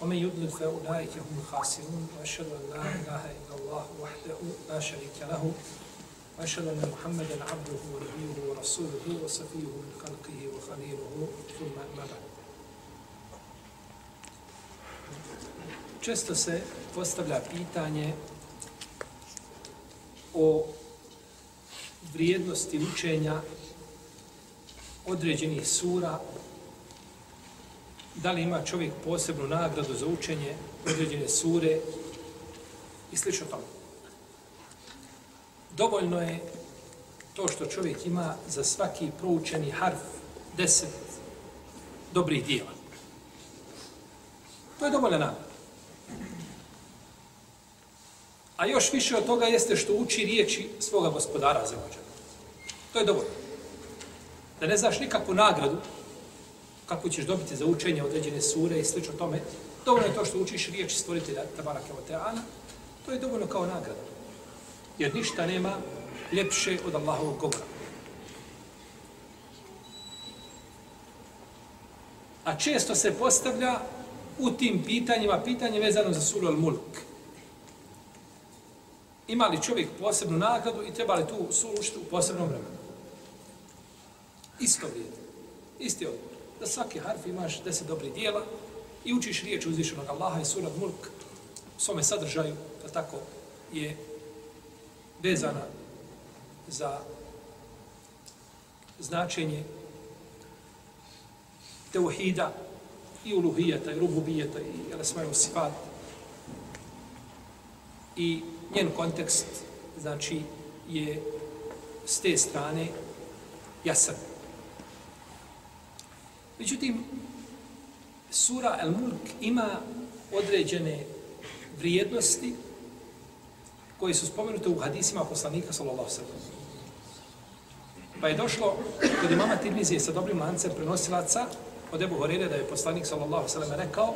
ومن يضلل فأولئك هم الخاسرون وأشهد أن لا إله إلا الله وحده لا شريك له وأشهد أن محمدا عبده ونبيه ورسوله وصفيه من خلقه وخليله ثم أما بعد. Često se postavlja pitanje o vrijednosti učenja određenih sura da li ima čovjek posebnu nagradu za učenje određene sure i slično tome. Dovoljno je to što čovjek ima za svaki proučeni harf deset dobrih dijela. To je dovoljna nagrada. A još više od toga jeste što uči riječi svoga gospodara za. To je dovoljno. Da ne znaš nikakvu nagradu kako ćeš dobiti za učenje određene sure i slično tome, dovoljno je to što učiš riječi stvoritelja Tabara Kevoteana, to je dovoljno kao nagrada. Jer ništa nema ljepše od Allahovog govora. A često se postavlja u tim pitanjima, pitanje vezano za suru Al-Mulk ima li čovjek posebnu nagradu i treba li tu slušiti u posebnom vremenu. Isto vrijedi. Isti odgovor. Da svaki harf imaš deset dobrih dijela i učiš riječ uzvišenog Allaha i surat mulk u svome sadržaju, da tako je vezana za značenje teuhida i uluhijeta i rububijeta i elesmaju sifat i njen kontekst, znači, je s te strane jasan. Međutim, sura El Mulk ima određene vrijednosti koje su spomenute u hadisima poslanika sallallahu sallam. Pa je došlo kod imama Tirmizije sa dobrim lancem prenosilaca od Ebu Horire da je poslanik sallallahu sallam rekao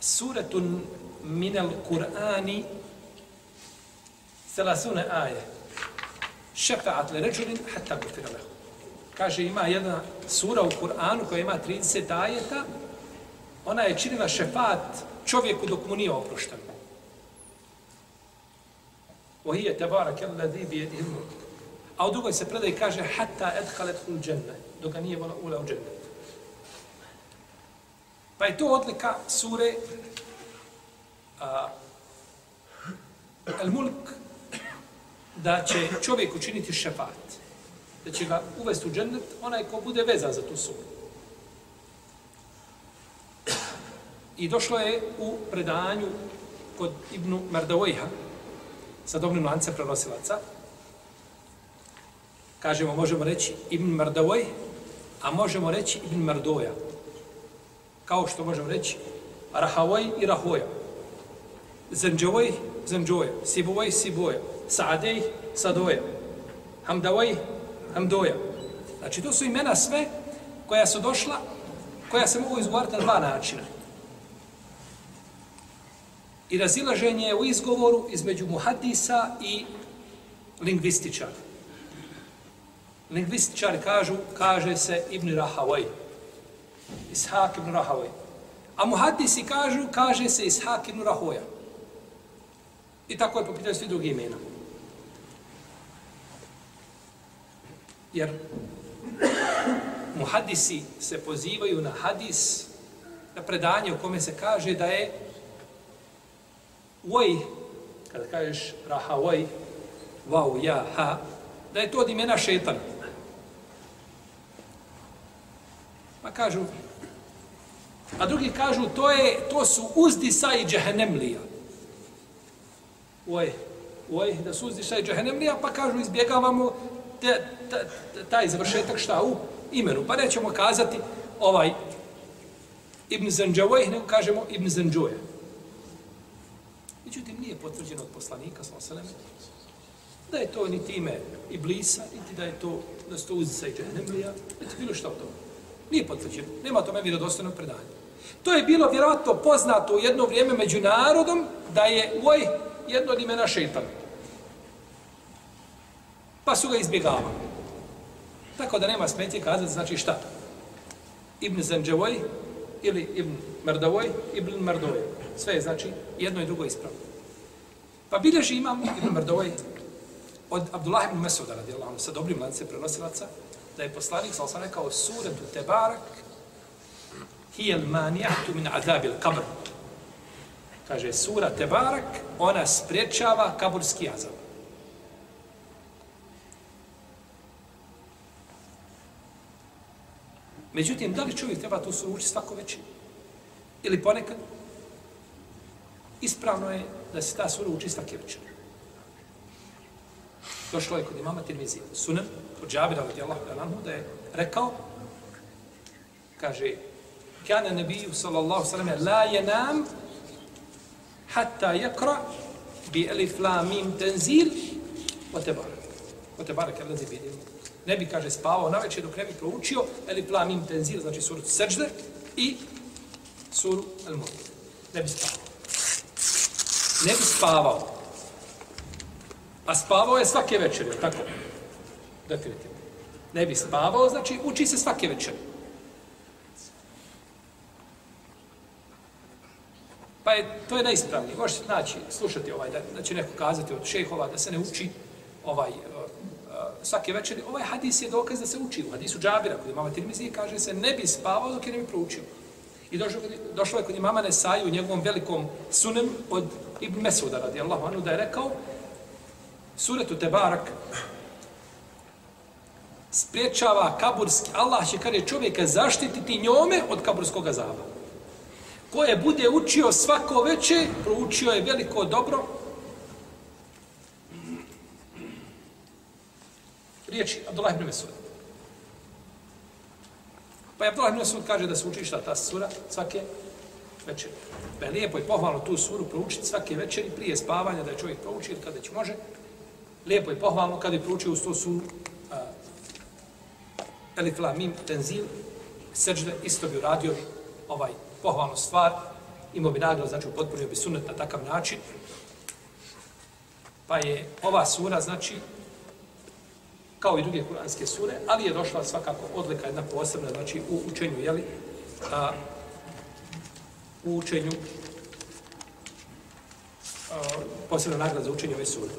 suretun minel Kur'ani selasune aje. Šefa'at le ređulin hatta gufira lehu. Kaže, ima jedna sura u Kur'anu koja ima 30 ajeta, ona je činila šefat čovjeku dok mu nije oprošten. Ohije tebara kella di bi jedih mulk. A u drugoj se predaj kaže hatta edhalet hul dženne, dok ga nije vola ula u dženne. Pa je to odlika sure Al-Mulk da će čovjek učiniti šefat, da će ga uvesti u džennet, onaj ko bude vezan za tu suru. I došlo je u predanju kod Ibnu Mardavojha, sa dobrim lancem prenosilaca, kažemo, možemo reći Ibn Mardavoj, a možemo reći Ibn Mardoja. Kao što možemo reći Rahavoj i Rahoja. Zanđovoj, Zanđoja. Sibovoj, Siboja. Saadej, Sadoja. Hamdavoj, Hamdoja. Znači, to su imena sve koja su došla, koja se mogu izgovarati na dva načina. I razilaženje u izgovoru između muhadisa i lingvističara. Lingvističari kažu, kaže se Ibn Rahavaj. Ishak ibn Rahavaj. A muhadisi kažu, kaže se Ishak ibn Rahoja. I tako je popitaju svi drugi imena. Jer muhadisi se pozivaju na hadis, na predanje u kome se kaže da je Uoj, kada kažeš raha uoj, vau, ja, ha, da je to od imena šetan. Pa kažu, a drugi kažu, to, je, to su uzdisa i džehennemlija. Uoj, uoj, da su uzdisa i džehennemlija, pa kažu, izbjegavamo te, te, taj završetak šta u imenu. Pa nećemo kazati ovaj Ibn Zanđavojh, nego kažemo Ibn Zanđoja. Međutim, nije potvrđeno od poslanika, sa da je to ni time Iblisa, niti da je to, da su to uzica i džahnemlija, niti bilo što od toga. Nije potvrđeno. Nema tome vjerodostojno predanje. To je bilo vjerojatno poznato u jedno vrijeme među narodom da je oj jedno od imena šeitana. Pa su ga izbjegavali. Tako da nema smetje kazati, znači šta? Ibn Zanđevoj ili Ibn Mrdavoj, Ibn Mrdovoj. Sve je znači jedno i drugo ispravno. Pa bilježi imam Ibn Mrdovoj od Abdullah ibn Mesuda radijallahu anhu sa dobrim lancem prenosilaca da je poslanik sallallahu alejhi rekao suratu Tebarak hiya al-mani'atu min azabil qabr. Kaže sura Tebarak ona sprečava kaburski azab. Međutim, da li čovjek treba tu suru učiti svako večer? Ili ponekad? Ispravno je da se ta sura uči svake večer. Došlo je kod imama Tirmizi, sunan, od Džabira, od Allah, da je rekao, kaže, kana nebiju, sallallahu sallam, la je nam, hatta yakra bi elif la mim tenzil, o tebarak. O tebarak, je bi. Ne bi, kaže, spavao na večer dok ne bi proučio elif plam mim tenzil, znači suru Srđde i suru al-mulk. Ne bi spavao. Ne bi spavao. A spavao je svake večeri, tako? Definitivno. Ne bi spavao, znači uči se svake večeri. Pa je, to je najispravnije. Možete naći, slušati ovaj, da, da će neko kazati od šehova da se ne uči ovaj, svake večeri. Ovaj hadis je dokaz da se uči. U hadisu Džabira, kod imama Tirmizije, kaže se ne bi spavao dok je ne bi proučio. I došlo, došlo je kod imama Nesaju u njegovom velikom sunem od Ibn Mesuda, radi Allahu anu, da je rekao, suretu Tebarak spriječava kaburski, Allah će kada čovjeka zaštititi njome od kaburskog azaba. Ko je bude učio svako veće, proučio je veliko dobro, riječi Abdullah ibn Mesud. Pa je Abdullah ibn Mesud kaže da se uči šta ta sura svake večeri. Pa je lijepo i pohvalno tu suru proučiti svake večeri prije spavanja da je čovjek prouči ili kada će može lijepo i pohvalno kada je proučio uz to su a, Elif La Mim Tenzil seđde, isto bi uradio ovaj pohvalnu stvar, imao bi nagradu, znači upotpunio bi sunet na takav način. Pa je ova sura, znači, kao i druge kuranske sure, ali je došla svakako odlika jedna posebna, znači u učenju, jeli, a, u učenju a, posebna nagrada za učenje ove sure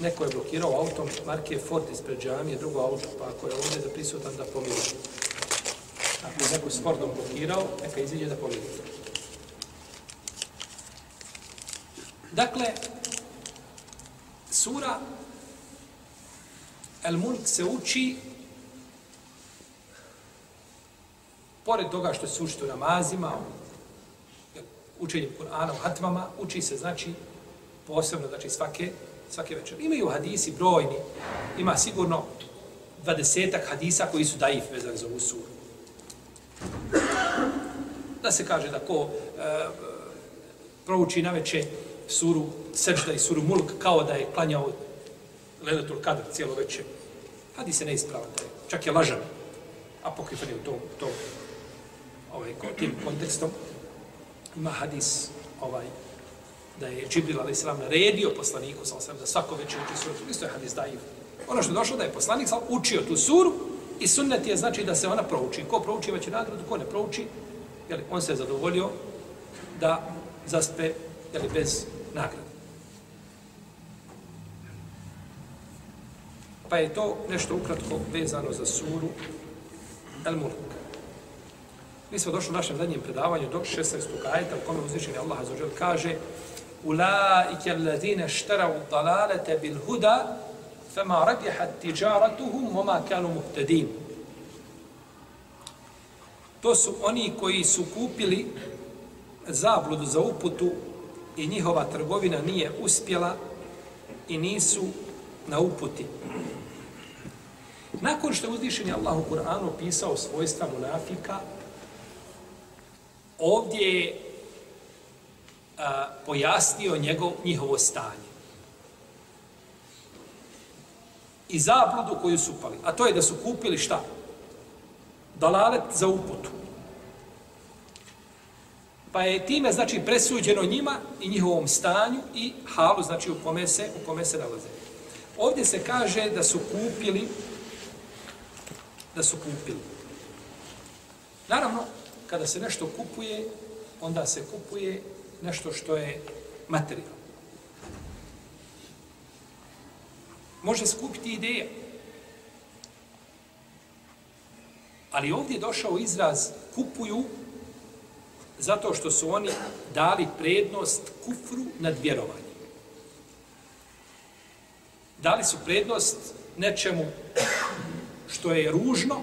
neko je blokirao autom marke Ford ispred džamije, drugo auto, pa ako je ovdje da prisutan da pomiri. Ako je neko s Fordom blokirao, neka iziđe da pomiri. Dakle, sura El Mulk se uči pored toga što se uči u namazima, učenjem Kur'ana u hatvama, uči se, znači, posebno, znači, svake svake večer. Imaju hadisi brojni, ima sigurno dvadesetak hadisa koji su daif vezani za ovu suru. Da se kaže da ko e, prouči na večer suru Sečda i suru Mulk kao da je klanjao Ledatul Kadr cijelo večer. Hadis je neispravan, da je, čak je lažan. Apokrifan je u tom, tom ovaj, tim kontekstom. Ima hadis ovaj, da je Džibril a.s. naredio poslaniku sa da svako večer uči suru. Isto je hadis daiv. Ono što je došlo da je poslanik sam učio tu suru i sunnet je znači da se ona prouči. Ko prouči imaće nagradu, ko ne prouči, jeli, on se je zadovoljio da zaspe jeli, bez nagrade. Pa je to nešto ukratko vezano za suru El Mulk. Mi smo došli u našem zadnjem predavanju do 16. ajeta u kome uzvišeni je Allah Azzurđel kaže Ulaike allazine štarav dalalete bil huda fema rabihat tiđaratuhum vama kanu muhtedin. To su oni koji su kupili zabludu za uputu i njihova trgovina nije uspjela i nisu na uputi. Nakon što je uzvišen Allah u Kur'anu opisao svojstva munafika, ovdje je a, pojasnio njegov, njihovo stanje. I zabludu koju su pali. A to je da su kupili šta? Dalalet za uputu. Pa je time, znači, presuđeno njima i njihovom stanju i halu, znači, u kome se, u kome se nalaze. Ovdje se kaže da su kupili, da su kupili. Naravno, kada se nešto kupuje, onda se kupuje nešto što je materijalno. Može skupiti ideja. Ali ovdje je došao izraz kupuju zato što su oni dali prednost kufru nad vjerovanjem. Dali su prednost nečemu što je ružno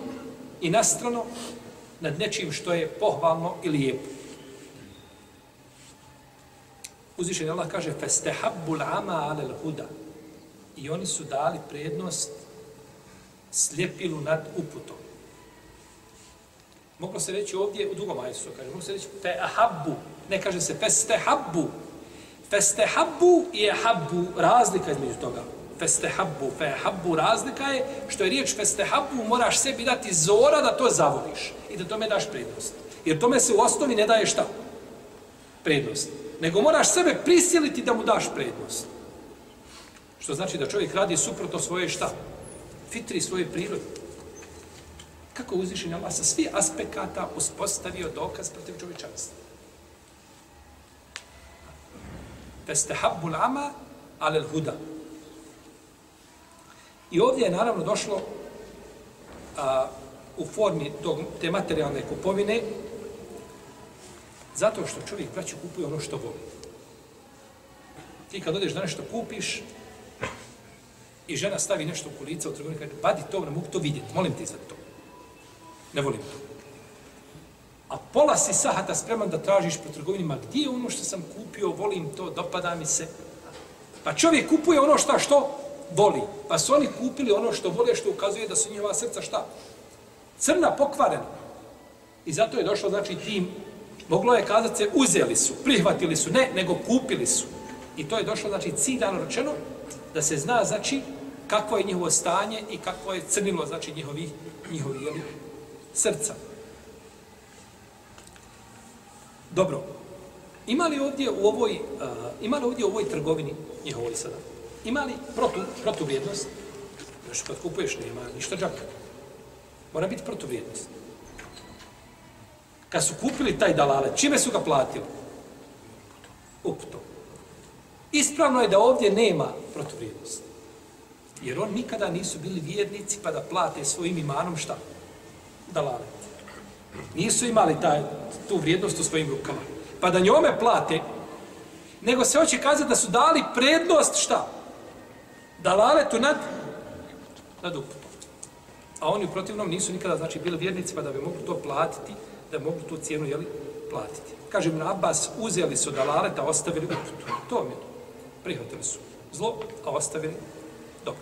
i nastrano nad nečim što je pohvalno i lijepo. Uzvišen Allah kaže فَسْتَحَبُّ الْعَمَا عَلَى الْهُدَى I oni su dali prednost slijepilu nad uputom. Moglo se reći ovdje, u drugom ajsu, kaže, moglo se reći فَأَحَبُّ Ne kaže se فَسْتَحَبُّ فَسْتَحَبُّ i habbu razlika između toga. Festehabbu, fehabbu, razlika je što je riječ festehabbu, moraš sebi dati zora da to zavoliš i da tome daš prednost. Jer tome se u osnovi ne daje šta? Prednost. Nego moraš sebe prisiliti da mu daš prednost. Što znači da čovjek radi suprotno svoje šta? Fitri svoje prirode. Kako uzvišen Allah sa svih aspekata uspostavio dokaz protiv čovječanstva? Festehabbu l'ama ale l'huda. I ovdje je naravno došlo a, u formi tog, te materijalne kupovine zato što čovjek braću kupuje ono što voli. Ti kad odeš da nešto kupiš i žena stavi nešto u kulica u trgovini kaže, badi to, ne mogu to vidjeti, molim ti za to. Ne volim to. A pola si sahata spreman da tražiš po trgovinima gdje je ono što sam kupio, volim to, dopada mi se. Pa čovjek kupuje ono što što voli. Pa su oni kupili ono što vole, što ukazuje da su njihova srca šta? Crna, pokvarena. I zato je došlo, znači, tim, moglo je kazati se, uzeli su, prihvatili su, ne, nego kupili su. I to je došlo, znači, ciljano rečeno, da se zna, znači, kakvo je njihovo stanje i kakvo je crnilo, znači, njihovi, njihovi jeli, srca. Dobro. Ima li ovdje u ovoj, uh, ima li ovdje u ovoj trgovini njihovoj sada? Ima li protu, protuvrijednost? Još kad kupuješ nema ništa džaka. Mora biti protuvrijednost. Kad su kupili taj dalale, čime su ga platili? Uputom. Ispravno je da ovdje nema protuvrijednosti. Jer on nikada nisu bili vjernici pa da plate svojim imanom šta? Dalale. Nisu imali taj, tu vrijednost u svojim rukama. Pa da njome plate, nego se hoće kazati da su dali prednost šta? Dalaletu nad, nad uputom. A oni u protivnom nisu nikada znači bili vjernici pa da bi mogli to platiti, da bi mogli tu cijenu jeli, platiti. Kaže Ibn Abbas, uzeli su dalaleta, ostavili uputu. To mi je to. Prihvatili su zlo, a ostavili dobro.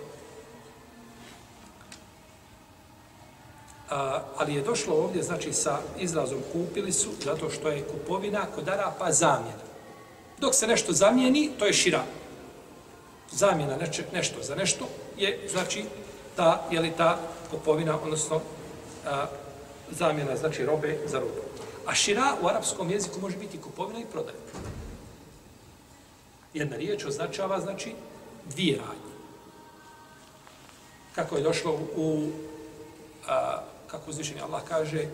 A, ali je došlo ovdje, znači, sa izrazom kupili su, zato što je kupovina kod Arapa zamjena. Dok se nešto zamijeni, to je šira zamjena neče, nešto za nešto je znači ta je li ta kupovina odnosno a, zamjena znači robe za robu. A šira u arapskom jeziku može biti kupovina i prodaja. Jedna riječ označava znači dvije radnje. Kako je došlo u a, kako uzvišeni Allah kaže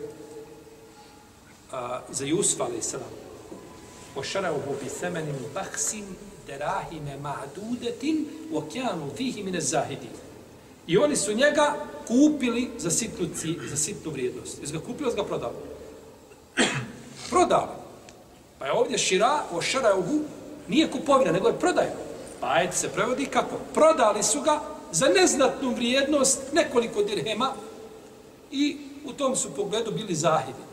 a, za Jusuf alaih sada, ošarao bi semenim baksin derahime ma'dudetin wa kanu fihi min az-zahidin. I oni su njega kupili za sitnu, za sitnu vrijednost. Jesu ga kupili, ga prodali. prodali. Pa je ovdje šira, o šarauhu, nije kupovina, nego je prodaj. Pa ajde se prevodi kako? Prodali su ga za neznatnu vrijednost nekoliko dirhema i u tom su pogledu bili zahidi.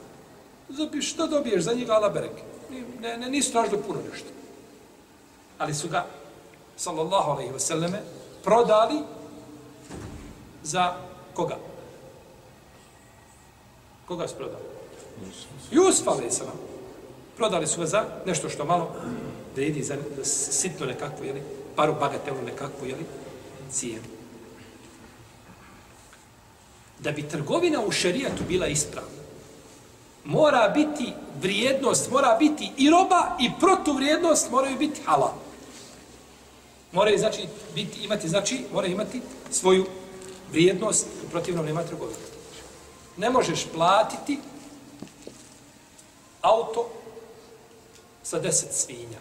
Zapi, što dobiješ za njega, ala bereke? Ne, ne, nisu tražili puno nešto ali su ga, sallallahu alaihi wa sallame, prodali za koga? Koga su prodali? Jusuf alaihi sallam. Prodali su ga za nešto što malo vredi za sitno nekakvu, jeli, paru bagatelu nekakvu, jeli, cijenu. Da bi trgovina u šerijatu bila ispravna, mora biti vrijednost, mora biti i roba i protuvrijednost moraju biti halal. Moraju znači biti imati znači mora imati svoju vrijednost, u protivnom nema trgovine. Ne možeš platiti auto sa 10 svinja.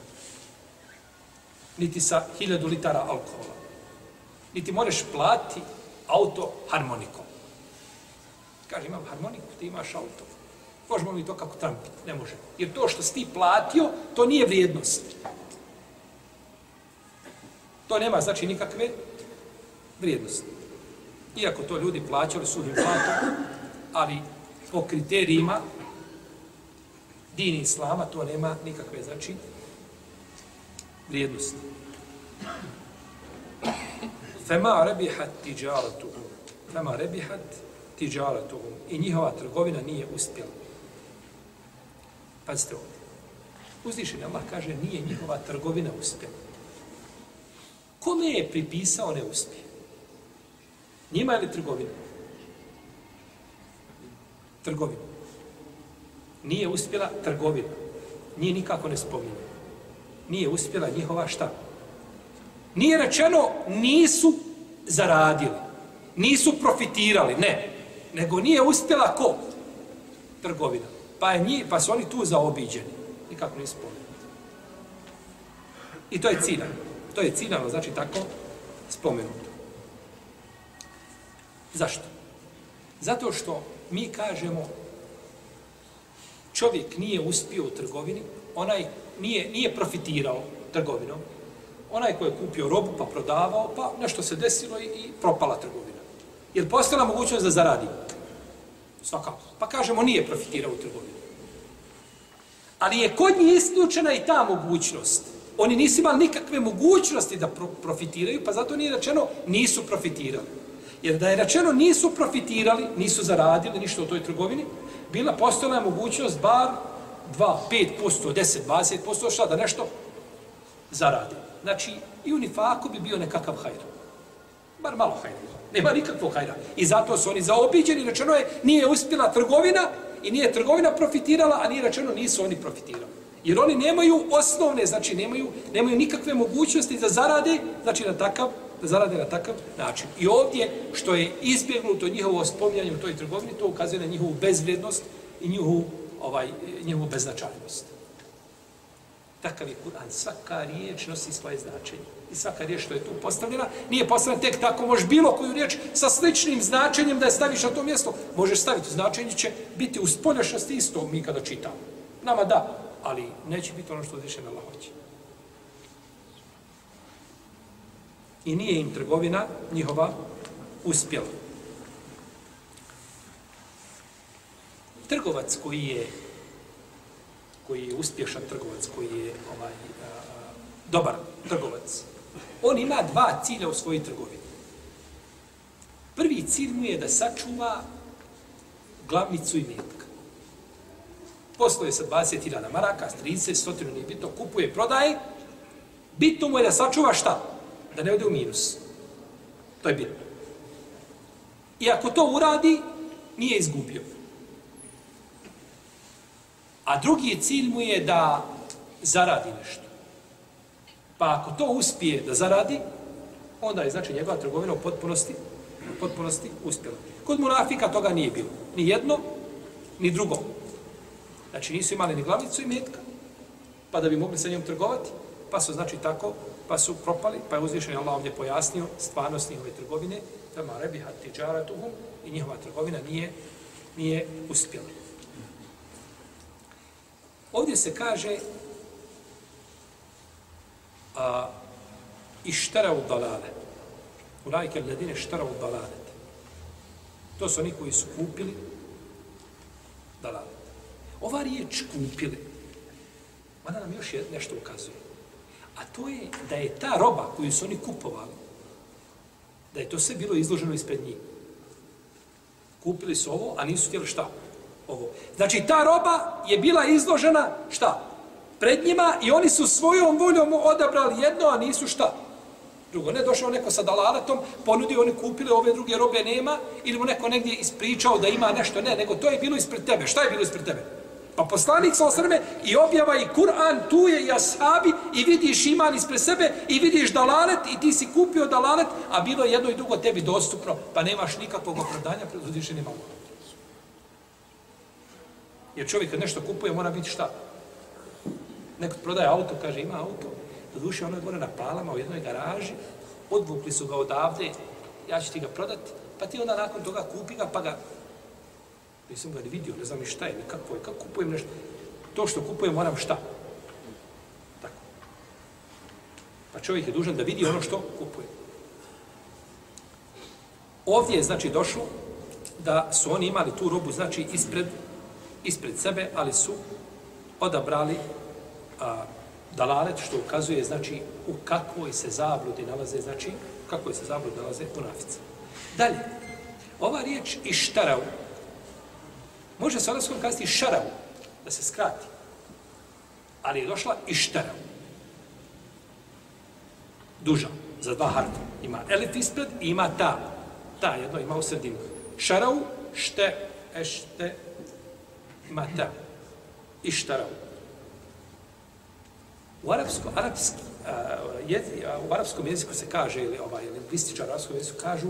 Niti sa 1000 litara alkohola. Niti možeš platiti auto harmonikom. Kaže, imam harmoniku, ti imaš auto. Možemo li to kako trampiti? Ne može. Jer to što si ti platio, to nije vrijednost. To nema znači nikakve vrijednosti. Iako to ljudi plaćali suhim platom, ali po kriterijima dini islama to nema nikakve znači vrijednosti. Fema rebihat tiđaratuhum. Fema rebihat tiđaratuhum. I njihova trgovina nije uspjela. Pazite ovdje. Uzvišen Allah kaže nije njihova trgovina uspjela. Kome je pripisao neuspjeh? Njima ili trgovina? Trgovina. Nije uspjela trgovina. Nije nikako ne spominje. Nije uspjela njihova šta? Nije rečeno nisu zaradili. Nisu profitirali. Ne. Nego nije uspjela ko? Trgovina. Pa, je njih, pa su oni tu zaobiđeni. Nikako ne spominje. I to je ciljano. To je ciljano, znači tako spomenuto. Zašto? Zato što mi kažemo čovjek nije uspio u trgovini, onaj nije, nije profitirao trgovinom, onaj ko je kupio robu pa prodavao, pa nešto se desilo i, i propala trgovina. Jer postala mogućnost da zaradi? Svakako. Pa kažemo nije profitirao u trgovini. Ali je kod njih isključena i ta mogućnost. Oni nisu imali nikakve mogućnosti da pro profitiraju, pa zato nije rečeno nisu profitirali. Jer da je rečeno nisu profitirali, nisu zaradili ništa u toj trgovini, bila postojala mogućnost bar 2, 5%, 10, 20%, šta da nešto zarade. Znači, i u nifaku bi bio nekakav hajr. Bar malo hajra. Nema nikakvog hajra. I zato su oni zaobiđeni, rečeno je, nije uspjela trgovina i nije trgovina profitirala, a nije rečeno nisu oni profitirali. Jer oni nemaju osnovne, znači nemaju, nemaju nikakve mogućnosti da zarade, znači na takav da zarade na takav način. I ovdje, što je izbjegnuto njihovo spominjanje u toj trgovini, to ukazuje na njihovu bezvrijednost i njihovu, ovaj, njihovu beznačajnost. Takav je Kur'an. Svaka riječ nosi svoje značenje. I svaka riječ što je tu postavljena, nije postavljena tek tako, možeš bilo koju riječ sa sličnim značenjem da je staviš na to mjesto. Možeš staviti značenje, će biti u spoljašnosti isto mi kada čitamo. Nama da, ali neće biti ono što uzvišen Allah hoće. i nije im trgovina njihova uspjela. Trgovac koji je koji je uspješan trgovac, koji je ovaj, a, dobar trgovac, on ima dva cilja u svojoj trgovini. Prvi cilj mu je da sačuva glavnicu i metka. Posluje sa 20.000 maraka, 30, 100 nije bitno, kupuje, prodaje. Bitno mu je da sačuva šta? da ne ode u minus. To je bitno. I ako to uradi, nije izgubio. A drugi cilj mu je da zaradi nešto. Pa ako to uspije da zaradi, onda je znači njegova trgovina u potpunosti, u potpunosti uspjela. Kod munafika toga nije bilo. Ni jedno, ni drugo. Znači nisu imali ni glavnicu i metka, pa da bi mogli sa njom trgovati, pa su znači tako pa su propali, pa je uzvišen Allah ovdje pojasnio stvarnost njihove trgovine, da ma rebi hat tiđaratuhum i njihova trgovina nije, nije uspjela. Ovdje se kaže a, ištara u dalale. U lajke ledine štara u dalale. To su oni koji su kupili dalale. Ova riječ kupili, ona nam još nešto ukazuje. A to je da je ta roba koju su oni kupovali, da je to sve bilo izloženo ispred njih. Kupili su ovo, a nisu htjeli šta? Ovo. Znači, ta roba je bila izložena šta? pred njima i oni su svojom voljom odabrali jedno, a nisu šta? Drugo, ne došao neko sa dalaletom, ponudio, oni kupili, ove druge robe nema, ili mu neko negdje ispričao da ima nešto, ne, nego to je bilo ispred tebe. Šta je bilo ispred tebe? Pa poslanik sa osrme i objava i Kur'an, tu je i ashabi i vidiš iman ispred sebe i vidiš dalalet i ti si kupio dalalet, a bilo je jedno i drugo tebi dostupno, pa nemaš nikakvog opravdanja pred uzvišenim Allahom. Jer čovjek kad nešto kupuje mora biti šta? Neko prodaje auto, kaže ima auto, do duše ono je gore na palama u jednoj garaži, odvukli su ga odavde, ja ću ti ga prodati, pa ti onda nakon toga kupi ga, pa ga Nisam ga ni vidio, ne znam ni šta je, ni kako je, kako kupujem nešto. To što kupujem moram šta? Tako. Pa čovjek je dužan da vidi ono što kupuje. Ovdje je znači došlo da su oni imali tu robu znači ispred, ispred sebe, ali su odabrali a, dalalet, što ukazuje znači u kakvoj se zabludi nalaze, znači kako se zabludi nalaze u nafice. Dalje, ova riječ ištarau, Može se arabskom kazati šaravu, da se skrati. Ali je došla i štaravu. Duža, za dva harfa. Ima elif ispred i ima ta. Ta jedno ima u sredinu. Šaravu, šte, ešte, ima ta. I štaravu. U, arapsko, arapski, uh, jed, uh, u arapskom jeziku se kaže, ili ovaj, lingvističar u arapskom jeziku kažu,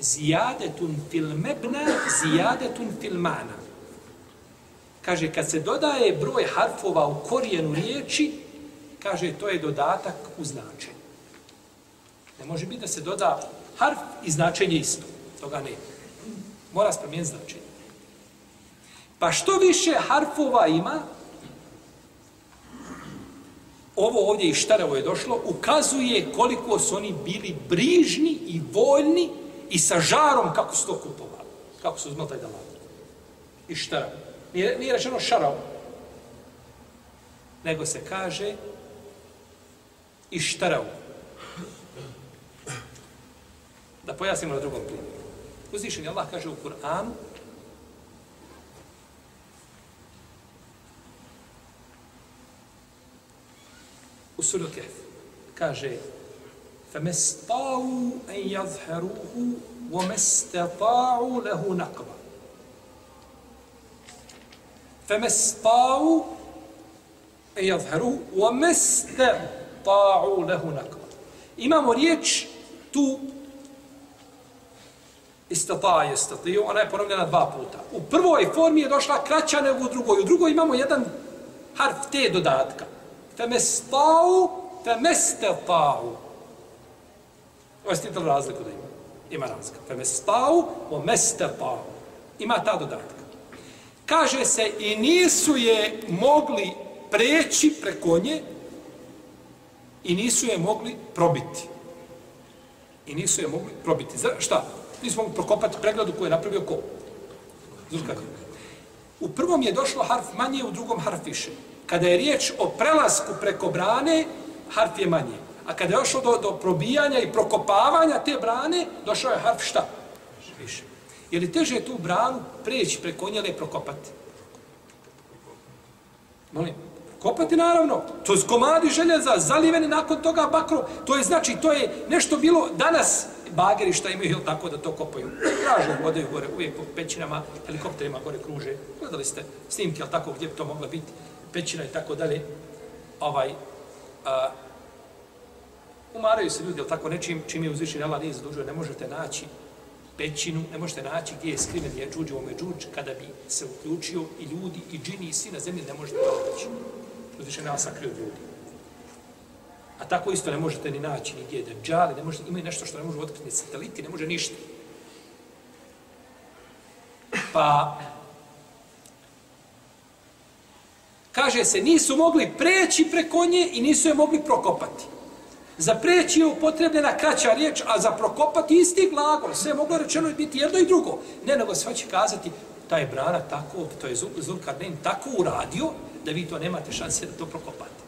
zijadetun fil mebna, zijadetun fil mana. Kaže, kad se dodaje broj harfova u korijenu riječi, kaže, to je dodatak u značenju. Ne može biti da se doda harf i značenje isto. Toga ne. Mora se promijeniti značenje. Pa što više harfova ima, ovo ovdje i štarevo je došlo, ukazuje koliko su oni bili brižni i voljni i sa žarom kako su to kupovali. Kako su uzmali taj dalat. I štarevo. Nije, nije rečeno šarao. Nego se kaže i štarao. Da pojasnimo na drugom primjeru. Uzvišen Allah kaže u Kur'anu u suru Kehf kaže فَمَسْتَاوُوا أَنْ يَظْهَرُوهُ وَمَسْتَطَاعُوا لَهُ نَقْبًا فمستطاعوا أن يظهروا وما استطاعوا له نقبا Imamo riječ tu istata je istatio, ona je ponovljena dva puta. U prvoj formi je došla kraća nego u drugoj. U drugoj imamo jedan harf te dodatka. Femestau, femestetau. Ovo ste razliku da ima. Ima razlika. Femestau, o mestetau. Ima ta dodatka kaže se i nisu je mogli preći preko nje i nisu je mogli probiti. I nisu je mogli probiti. Za, šta? Nisu mogli prokopati pregradu koju je napravio ko? Zulkar. U prvom je došlo harf manje, u drugom harf više. Kada je riječ o prelasku preko brane, harf je manje. A kada je došlo do, do probijanja i prokopavanja te brane, došao je harf šta? Više. Je li teže tu branu preći preko njele i prokopati? Molim, kopati naravno. To je komadi željeza, zaliveni nakon toga bakro. To je znači, to je nešto bilo danas bageri šta imaju, ili tako da to kopaju. Traže, vodaju gore, uvijek po pećinama, helikopterima gore kruže. Gledali ste snimke, ali tako gdje bi to mogla biti, pećina i tako dalje. Ovaj, a, umaraju se ljudi, ali tako nečim, čim je uzvišen Allah nije zadužio, ne možete naći pećinu, ne možete naći gdje je skriven je džuđ, ome džuđ, kada bi se uključio i ljudi, i džini, i svi na zemlji, ne možete naći. Uzvišen Allah sakrio ljudi. A tako isto ne možete ni naći ni gdje džali, ne možete, imaju nešto što ne može otkriti, ni sateliti, ne može ništa. Pa, kaže se, nisu mogli preći preko nje i nisu je mogli prokopati. Za preći je upotrebljena kraća riječ, a za prokopati isti glagol. Sve je moglo rečeno biti jedno i drugo. Ne, nego sve će kazati, ta je brana tako, to je Zulkarnein tako uradio, da vi to nemate šanse da to prokopate.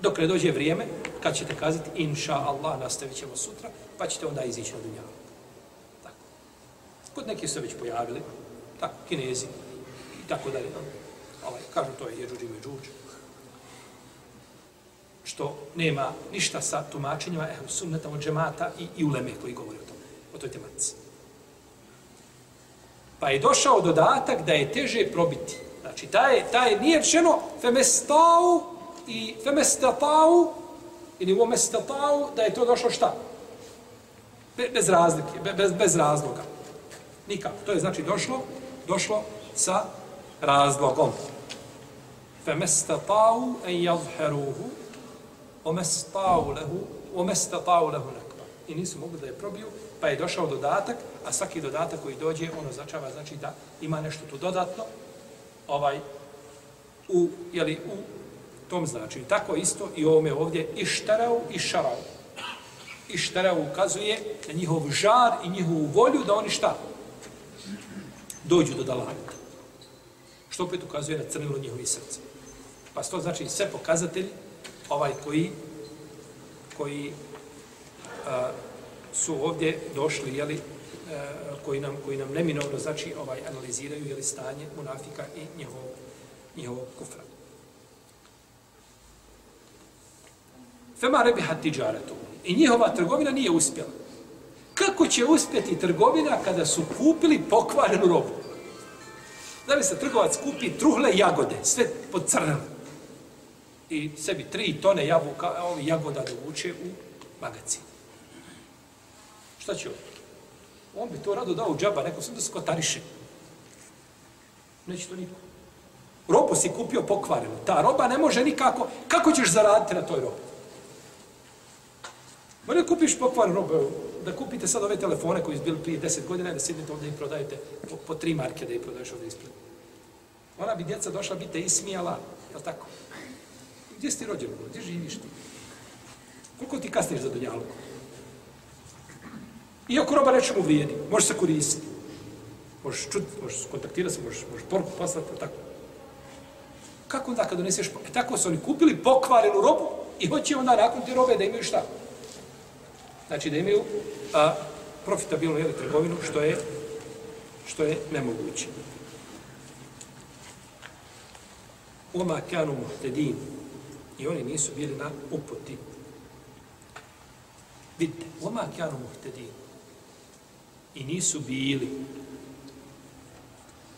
Dok ne dođe vrijeme, kad ćete kazati, inša Allah, nastavit ćemo sutra, pa ćete onda izići na dunjavu. Tako. Kod neki su već pojavili, tako, kinezi, i tako dalje. Ovaj, kažu to je jeđuđi međuđi što nema ništa sa tumačenjima ehlu sunneta od džemata i, i uleme koji govori o tome, o toj tematici. Pa je došao dodatak da je teže probiti. Znači, taj, taj nije rečeno femestau i femestatau ili umestatau, da je to došlo šta? Be, bez razlike, be, bez, bez razloga. Nikako. To je znači došlo, došlo sa razlogom. Femestatau en jazheruhu omestau lehu, omestatau lehu nekva. I nisu mogli da je probiju, pa je došao dodatak, a svaki dodatak koji dođe, ono začava, znači da ima nešto tu dodatno, ovaj, u, jeli, u tom znači. Tako isto i ovome ovdje ištarau i šarau. Ištarau ukazuje na njihov žar i njihovu volju da oni šta? Dođu do dalaka. Što opet ukazuje na crnilo njihovi srce. Pa to znači sve pokazatelji ovaj koji koji a, su ovdje došli, jeli, a, koji nam, koji nam neminovno znači ovaj analiziraju jeli, stanje munafika i njihovog, njihovog kufra. Fema rebiha tiđaretu. I njihova trgovina nije uspjela. Kako će uspjeti trgovina kada su kupili pokvarenu robu? Da li se trgovac kupi truhle jagode, sve pod crnom. I sebi tri tone jabuka, ovi jagoda dovuče u magazin. Šta će on? On bi to rado dao u džaba, neko sam da se kotariše. Neće to niko. Robu si kupio pokvarenu. Ta roba ne može nikako... Kako ćeš zaraditi na toj robi? Možda kupiš pokvarenu robu, da kupite sad ove telefone koji su bili prije deset godina, da sjednete ovdje i prodajete po, po tri marke da ih prodaješ ovdje ispred. Ona bi djeca došla, bi te ismijala, je tako? Gdje si ti rođen? Gdje živiš ti? Koliko ti kasniš za dunjalku? Iako roba nečemu vrijedi, može se koristiti. Možeš čuti, možeš kontaktirati se, možeš, možeš poruku poslati, tako. Kako onda kad doneseš, e, tako su oni kupili pokvarenu robu i hoće onda nakon te robe da imaju šta? Znači da imaju a, profitabilnu jeli, trgovinu, što je, što je nemoguće. Oma kanu muhtedinu I oni nisu bili na uputi. Vidite, oma kjanu muhtedin. I nisu bili.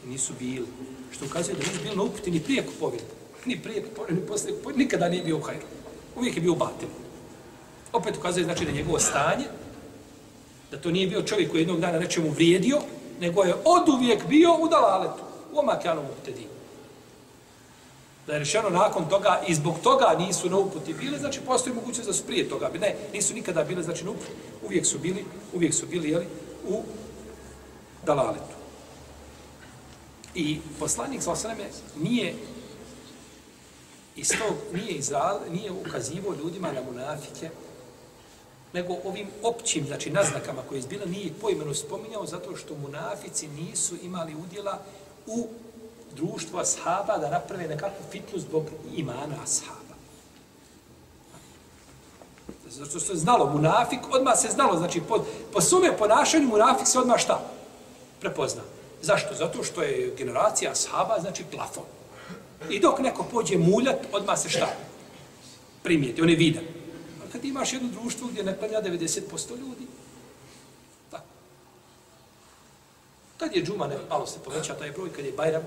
I nisu bili. Što ukazuje da nisu bili na uputi ni prije kupovine. Ni prije kupovine, ni poslije kupovine. Nikada nije bio u hajru. Uvijek je bio u batinu opet ukazuje znači da njegovo stanje, da to nije bio čovjek koji jednog dana nečemu vrijedio, nego je od uvijek bio u dalaletu, Oma kjanu muhtedin. Da je rešeno nakon toga i zbog toga nisu na uputi bili, znači postoji mogućnost da su prije toga. Ne, nisu nikada bili, znači na uputi. Uvijek su bili, uvijek su bili, jeli, u dalaletu. I poslanik sa osreme nije iz tog, nije, izra, nije ukazivo ljudima na munafike, nego ovim općim, znači naznakama koje je izbila, nije pojmeno spominjao zato što munafici nisu imali udjela u društvo ashaba da naprave nekakvu fitnu zbog imana ashaba. Zato što se znalo, munafik, odmah se znalo, znači po, po sume ponašanju munafik se odmah šta? Prepozna. Zašto? Zato što je generacija ashaba, znači plafon. I dok neko pođe muljat, odmah se šta? Primijeti, on je vidan kad imaš jedno društvo gdje ne klanja 90% ljudi. Tako. Kad je džuma, ne, malo se poveća taj broj, kad je bajram,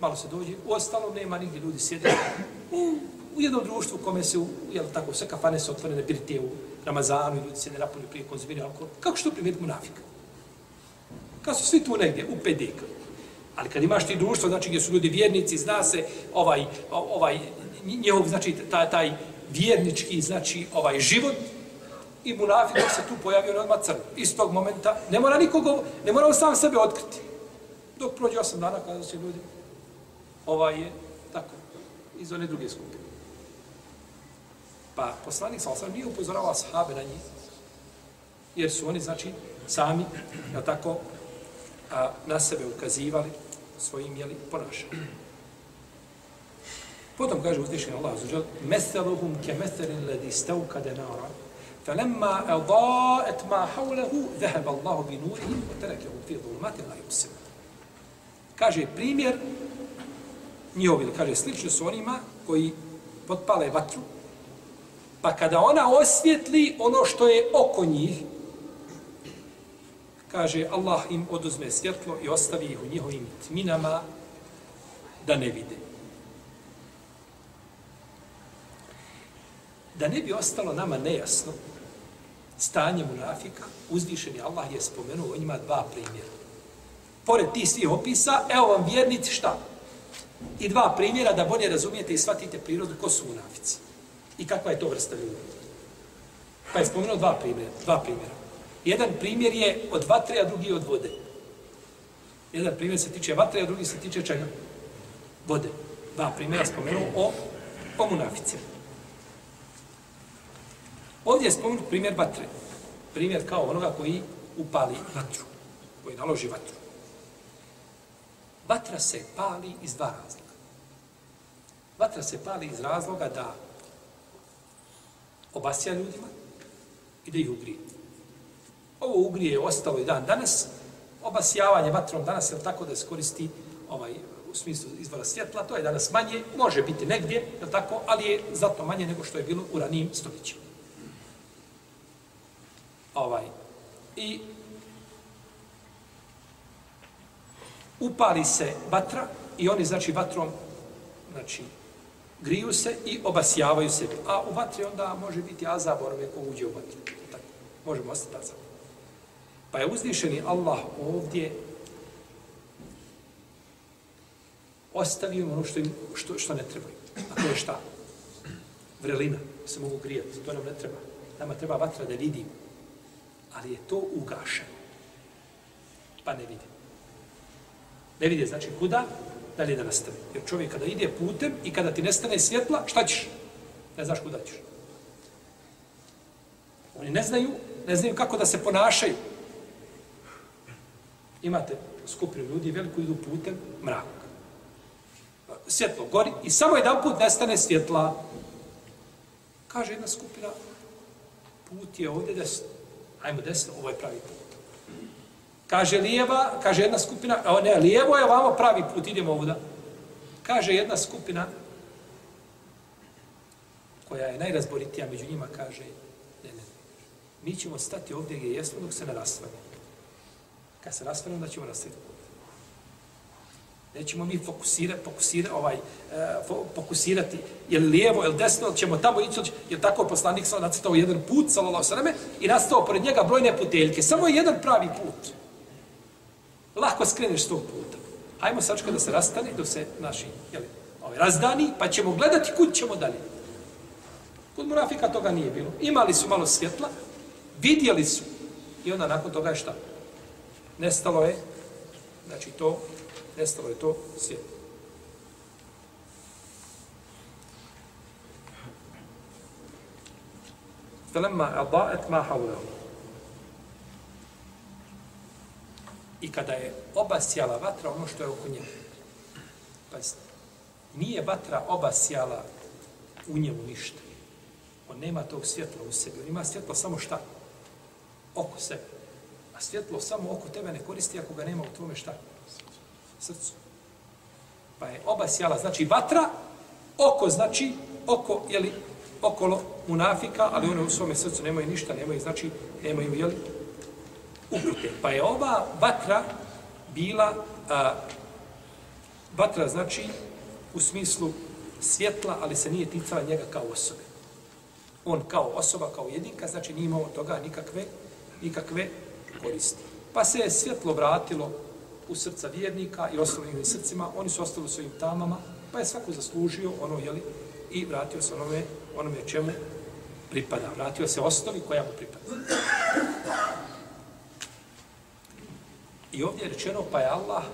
malo se dođe, u ostalom nema nigdje ljudi sjede. U, u jednom društvu u kome se, u, jel tako, sve kafane su otvorene, birite u Ramazanu i ljudi se ne napolju prije konzumiraju alkohol. Kako što primijeti munafika? Kad su svi tu negdje, u pedika. Ali kad imaš ti društvo, znači gdje su ljudi vjernici, zna se ovaj, ovaj njehov, znači taj, taj vjernički, znači, ovaj život, i munafik se tu pojavio na odmah crno. Iz tog momenta ne mora nikogo, ne mora on sam sebe otkriti. Dok prođe osam dana kada se ljudi, ovaj je tako, iz one druge skupine. Pa poslanik sa osam nije upozoravao sahabe na njih, jer su oni, znači, sami, ja tako, a, na sebe ukazivali svojim, jeli, ponašanjem. Potom kaže uzvišen Allah zuđel, Meseluhum ke meselin ledi stavkade nara, فلما أضاءت ما حوله ذهب الله بنورهم وتركه في ظلمات لا يبصر. Kaže primjer njihovi, ili kaže, slični su onima koji potpale vatru, pa kada ona osvjetli ono što je oko njih, kaže, Allah im oduzme svjetlo i ostavi ih u njihovim tminama da ne vide. Da ne bi ostalo nama nejasno stanje munafika, uzvišeni Allah je spomenuo o njima dva primjera. Pored tih svih opisa, evo vam vjernici šta? I dva primjera da bolje razumijete i shvatite prirodu ko su munafici. I kakva je to vrsta ljudi. Pa je spomenuo dva primjera. Dva primjera. Jedan primjer je od vatre, a drugi od vode. Jedan primjer se tiče vatre, a drugi se tiče čega? Vode. Dva primjera spomenuo o, o munaficima. Ovdje je spomenut primjer vatre. Primjer kao onoga koji upali vatru. Koji naloži vatru. Vatra se pali iz dva razloga. Vatra se pali iz razloga da obasja ljudima i da ih ugrije. Ovo ugrije je ostalo i dan danas. Obasjavanje vatrom danas je tako da se koristi ovaj, u smislu izvora svjetla. To je danas manje, može biti negdje, je tako, ali je zato manje nego što je bilo u ranijim stoljećima. Ovaj. I upali se vatra i oni, znači, vatrom, znači, griju se i obasjavaju se. A u vatri onda može biti azabor ko uđe u vatru. Tako, možemo ostati azab. Pa je uzdišeni Allah ovdje ostavio ono što, im, što, što ne treba. A to je šta? Vrelina. Se mogu grijati. To nam ne treba. Nama treba vatra da vidimo. Ali je to ugašeno. Pa ne vidimo. Ne vidi, znači kuda, dalje da nastavi. Jer čovjek kada ide putem i kada ti nestane svjetla, šta ćeš? Ne znaš kuda ćeš. Oni ne znaju, ne znaju kako da se ponašaju. Imate skupinu ljudi, veliko idu putem, mrak. Svjetlo gori i samo jedan put nestane svjetla. Kaže jedna skupina, put je ovdje desno. Ajmo desno, ovo je pravi put. Kaže lijeva, kaže jedna skupina, a ne, lijevo je ovamo pravi put, idemo ovuda. Kaže jedna skupina, koja je najrazboritija među njima, kaže, ne, ne, mi ćemo stati ovdje gdje jesmo dok se ne rastvane. Kad se rastvane, onda ćemo nastaviti put. Nećemo mi ovaj, e, fokusirati, fokusirati, ovaj, uh, fokusirati, je li lijevo, je li desno, ili ćemo tamo ići, jer tako poslanik sam nacitao jedan put, sallallahu sveme, i nastao pored njega brojne puteljke. Samo je jedan pravi put. Lako skreneš s tog puta. Hajmo sačka da se rastane, da se naši jeli, ovaj, razdani, pa ćemo gledati kud ćemo dalje. Kod Murafika toga nije bilo. Imali su malo svjetla, vidjeli su i onda nakon toga je šta? Nestalo je, znači to, nestalo je to svjetlo. فلما أضاءت ما حوله i kada je obasjala vatra ono što je oko njega. Pazite, nije vatra obasjala u njemu ništa. On nema tog svjetla u sebi. On ima svjetlo samo šta? Oko sebe. A svjetlo samo oko tebe ne koristi ako ga nema u tvome šta? Srcu. Pa je obasjala, znači vatra, oko znači, oko, jeli, okolo munafika, ali one u svome srcu nemaju ništa, nemaju, znači, nemaju, jeli, upute. Pa je ova vatra bila, a, vatra znači u smislu svjetla, ali se nije ticala njega kao osobe. On kao osoba, kao jedinka, znači nije imao toga nikakve, nikakve koristi. Pa se je svjetlo vratilo u srca vjernika i ostalim srcima, oni su ostali u svojim tamama, pa je svako zaslužio ono, jeli, i vratio se onome, onome čemu pripada. Vratio se osnovi koja mu pripada. I ovdje je rečeno, pa je Allah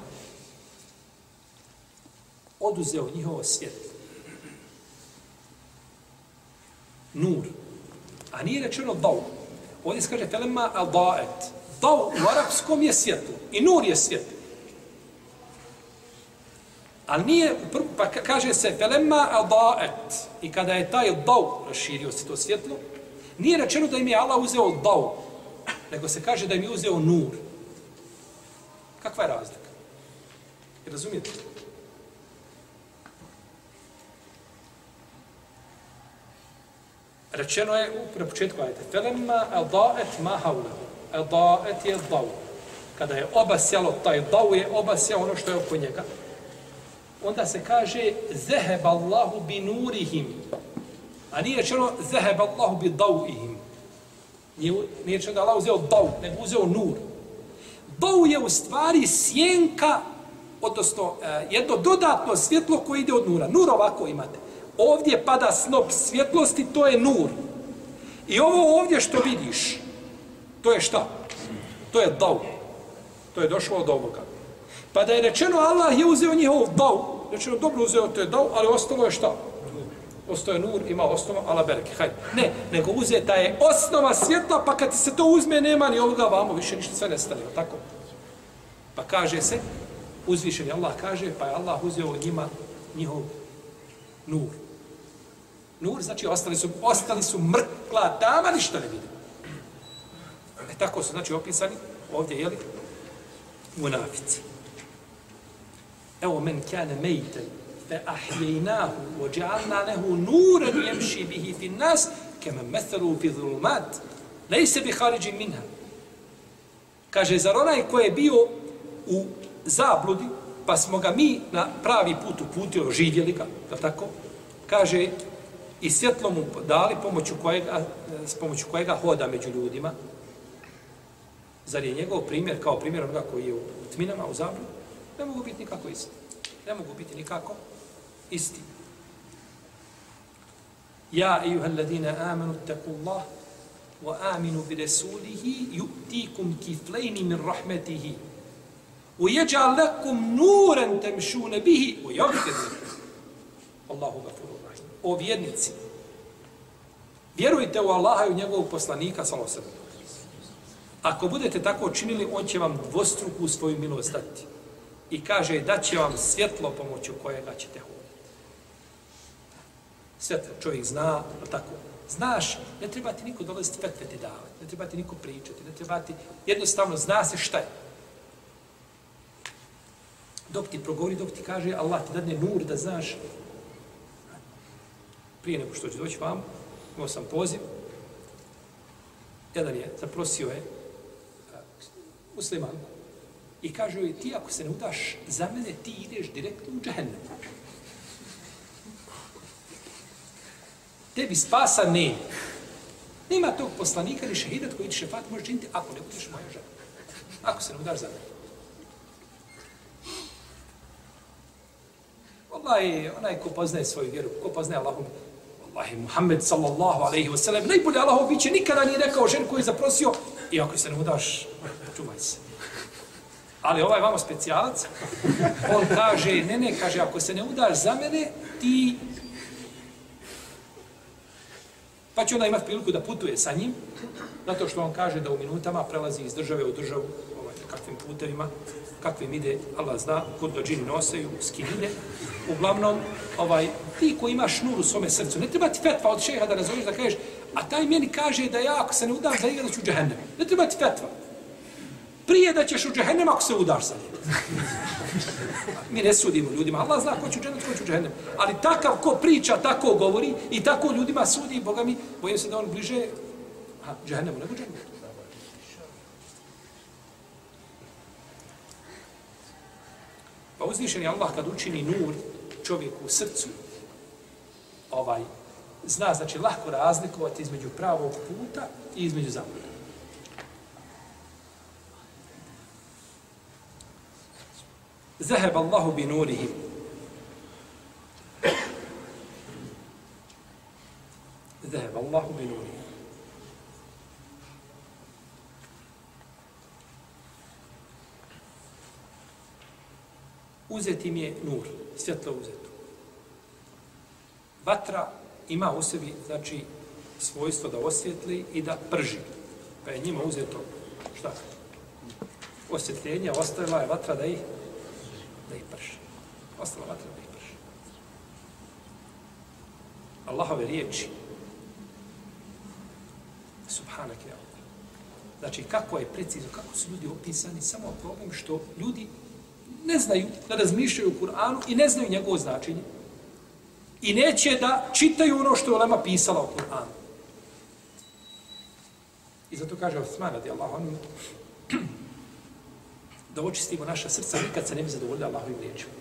oduzeo njihovo svjetlo. Nur. A nije rečeno dao. Ovdje se kaže telema al daet. Dao u arapskom je svjetlo. I nur je svjetlo. Ali nije, pa kaže se telema al. I kada je taj dao raširio se to svjetlo, nije rečeno da im je Allah uzeo dao. Nego se kaže da im je uzeo nur. Kakva je razlika? I razumijete? Rečeno je u na početku ajte. Felemma eda'et ma haule. Eda'et je dau. Kada je obasjalo, taj dau je obasjao ono što je oko njega. Onda se kaže zeheb Allahu bi nurihim. A nije rečeno zeheb Allahu bi dau ihim. Nije, nije rečeno da Allah uzeo dau, nego uzeo nur. Bau je u stvari sjenka, odnosno e, jedno dodatno svjetlo koje ide od nura. Nur ovako imate ovdje pada snop svjetlosti, to je nur. I ovo ovdje što vidiš, to je šta? To je dau. To je došlo od ovoga. Pa da je rečeno Allah je uzeo njihov dau, rečeno dobro uzeo to je dau, ali ostalo je šta? Ostaje nur, ima osnova, ala bereke, hajde. Ne, nego uzeta je osnova svjetla, pa kad ti se to uzme, nema ni ovoga vamo, više ništa sve nestane, tako? Pa kaže se, uzvišeni Allah kaže, pa je Allah uzeo njima njihov nur. Nur znači ostali su, ostali su mrkla tama, ništa ne vidi. E tako su znači opisani ovdje, jeli, munafici. Evo men kane mejten, fe ahjejnahu, ođa'alna nehu nuren jemši bihi fin nas, kema methalu fi dhulumat, lejse bi hariđi minha. Kaže, zar onaj ko je bio u zabludi, pa smo ga mi na pravi put uputio, živjeli ga, da tako? Kaže, i svjetlo mu dali pomoću kojega, s pomoću kojega hoda među ljudima, zar je njegov primjer kao primjer onoga koji je u tminama, u zabludi, ne mogu biti nikako isti. Ne mogu biti nikako isti. Ja, ejuha alladine amanu, taku Allah, wa aminu bi resulihi, yu'tikum kiflejni min rahmetihi, wa jeđa lakum nuren temšune bihi, u jagfir Allahu gafuru rahim. o vjernici. Vjerujte u Allaha i u njegovog poslanika, samo sebe. Ako budete tako činili, on će vam dvostruku svoju milost dati. I kaže da će vam svjetlo pomoću kojega ćete hoditi sve čovjek zna, tako. Znaš, ne treba ti niko dolaziti fetve ti davati, ne treba ti niko pričati, ne treba ti, jednostavno zna se šta je. Dok ti progovori, dok ti kaže Allah ti dadne nur da znaš prije nego što će doći vam, imao sam poziv, jedan je, zaprosio je musliman i kaže joj, ti ako se ne udaš za mene, ti ideš direktno u džahennem. Tebi spasa ne. Nema tog poslanika ili šehidat koji ti šefat može činiti ako ne budeš moja žena. Ako se ne udaš za mene. Wallahi, onaj ko poznaje svoju vjeru, ko poznaje Allahom, Wallahi, Muhammed sallallahu alaihi wa sallam, najbolje Allahov biće nikada nije rekao žen koji je zaprosio, i ako se ne udaš, čuvaj se. Ali ovaj vamo specijalac, on kaže, ne, ne, kaže, ako se ne udaš za mene, ti... Pa će onda imati priliku da putuje sa njim, zato što on kaže da u minutama prelazi iz države u državu, ovaj, kakvim putevima, kakvim ide, Allah zna, kod do džini noseju, s kim ide. Uglavnom, ovaj, ti koji imaš nur u svome srcu, ne treba ti fetva od šeha da razumiješ da kažeš, a taj meni kaže da ja ako se ne udam za njega da ću u džehennem. Ne treba ti fetva. Prije da ćeš u džehennem ako se udaš za njega. Mi ne sudimo ljudima, Allah zna ko će u džehennem, ko će u džehennem. Ali takav ko priča, tako govori i tako ljudima sudi, Boga mi, bojim se da on bliže ha, džehennemu nego džehennemu. Pa uzvišen je Allah kad učini nur čovjeku u srcu, ovaj, zna, znači, lahko razlikovati između pravog puta i između zabluda. Zaheb Allahu bi nurihim. Zaheb Allahu bi nurihim. Uzet im je nur, svjetlo uzeto. Vatra ima u sebi, znači, svojstvo da osvjetli i da prži. Pa je njima uzeto, šta? Osvjetljenje, ostavila je vatra da ih, da ih prši. Ostala vatra da ih prši. Allahove riječi, subhanak je Allah. Znači, kako je precizno, kako su ljudi opisani, samo problem što ljudi ne znaju da razmišljaju u Kur'anu i ne znaju njegovo značenje. I neće da čitaju ono što je Lema pisala o Kur'anu. I zato kaže Osman radi Allah, on da očistimo naša srca nikad se ne bi zadovoljili Allahovim riječima.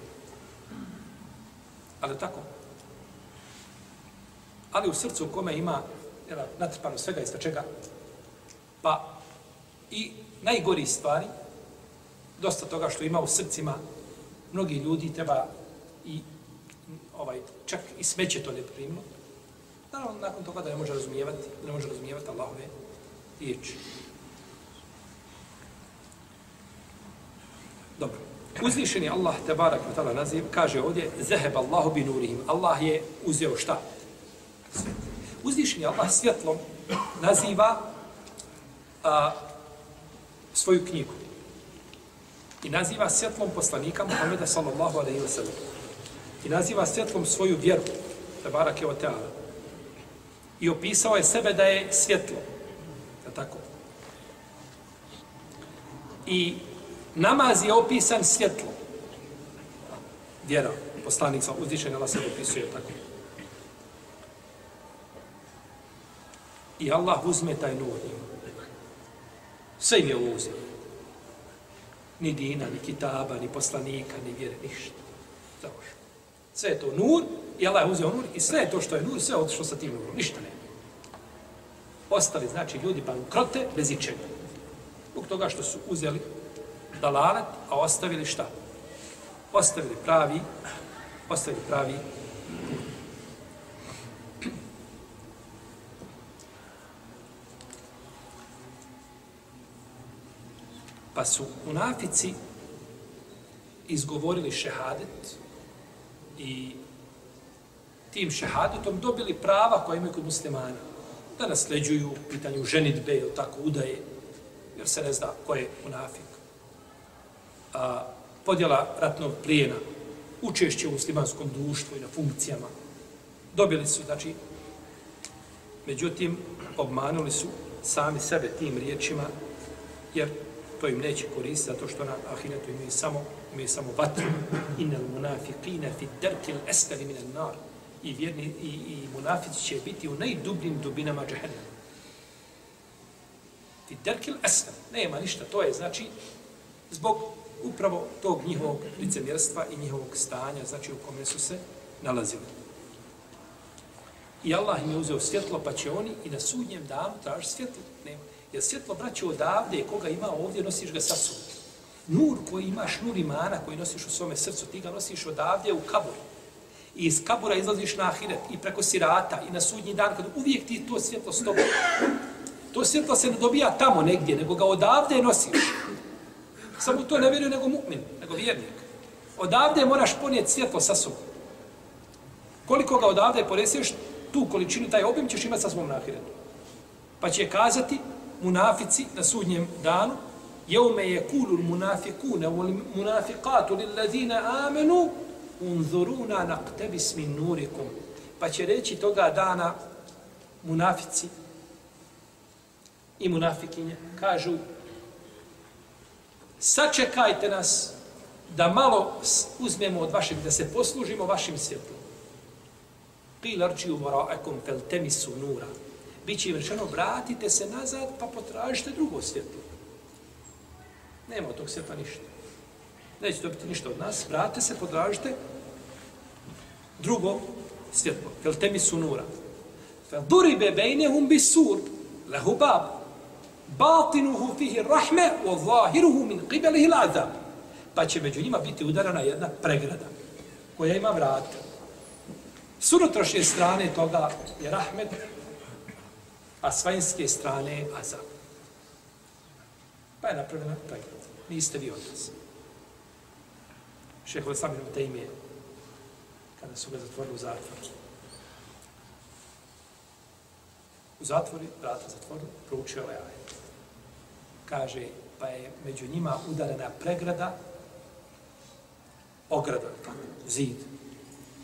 Ali tako. Ali u srcu u kome ima jel, natrpano svega i čega, pa i najgori stvari, dosta toga što ima u srcima, mnogi ljudi treba i ovaj čak i smeće to ne primilo. Naravno, nakon toga da ne može razumijevati, da ne može razumijevati Allahove riječi. Dobro. Uzvišeni Allah, te barak u ta'ala naziv, kaže ovdje, zeheb Allahu bi nurihim. Allah je uzeo šta? Uzvišeni Allah svjetlom naziva a, svoju knjigu. I naziva svjetlom poslanika Muhammeda sallallahu alaihi wa sallam. I naziva svjetlom svoju vjeru, te barak je o ta'ala. I opisao je sebe da je svjetlo. Je tako? I namaz je opisan svjetlo. Vjera, poslanik sa uzdišen, Allah se opisuje tako. I Allah uzme taj nur Sve im je ovo uzeo. Ni dina, ni kitaba, ni poslanika, ni vjere, ništa. Završeno. Sve je to nur, i Allah je uzeo nur, i sve je to što je nur, sve je otišlo sa tim nurom, ništa ne. Ostali, znači, ljudi pa bankrote bez ičega. Zbog toga što su uzeli dalalet, a ostavili šta? Ostavili pravi, ostavili pravi Pa su unafici izgovorili šehadet i tim šehadetom dobili prava koja imaju kod muslimana. Da nasleđuju pitanju ženitbe ili tako udaje, jer se ne zna ko je unafik a, podjela ratnog plijena, učešće u muslimanskom društvu i na funkcijama. Dobili su, znači, međutim, obmanuli su sami sebe tim riječima, jer to im neće koristiti, zato što na ahiretu imaju samo, imaju samo vatru. Inel munafiqina fi derkil estali minel nar. I, vjerni, i, i munafici će biti u najdubljim dubinama džahennama. Fi derkil estali. Nema ništa, to je, znači, zbog upravo tog njihovog licemjerstva i njihovog stanja, znači u kome su se nalazili. I Allah im je uzeo svjetlo, pa će oni i na sudnjem danu traži svjetlo. Nema. Jer svjetlo, braće, odavde, koga ima ovdje, nosiš ga sa sobom. Nur koji imaš, nur imana koji nosiš u svome srcu, ti ga nosiš odavde u kabur. I iz kabura izlaziš na ahiret i preko sirata i na sudnji dan, kad uvijek ti to svjetlo s tobom. To svjetlo se ne dobija tamo negdje, nego ga odavde nosiš. Samo to ne vjeruje nego mu'min, nego vjernik. Odavde moraš ponijeti svjetlo sa sobom. Koliko ga odavde poneseš, tu količinu, taj obim ćeš imati sa svom nahiretu. Pa će kazati munafici na sudnjem danu, jeume je kulul munafikune, wal munafikatu lillazina amenu, unzuruna naqtabis min nurikum. Pa će reći toga dana munafici i munafikinje, kažu, sačekajte nas da malo uzmemo od vašeg, da se poslužimo vašim svjetlom. Pilarči u vara'akum fel temisu nura. Biće im rečeno, vratite se nazad pa potražite drugo svjetlo. Nema od tog svjetla ništa. Neće dobiti ništa od nas. Vratite se, potražite drugo svjetlo. Fel temisu nura. Fel duribe bejnehum bisur lehu babu batinuhu fihi rahme wa zahiruhu min qibalihi l'azab. Pa će među njima biti udarana jedna pregrada koja ima vrata. S strane toga je rahmet, a s vanjske strane je azab. Pa je napravljena pregrada. Niste vi od. Šeho Islamin u te ime, kada su ga zatvorili u zatvor, u zatvori, vrata zatvorili, proučio ovaj ajet kaže, pa je među njima udarena pregrada, ograda, zid,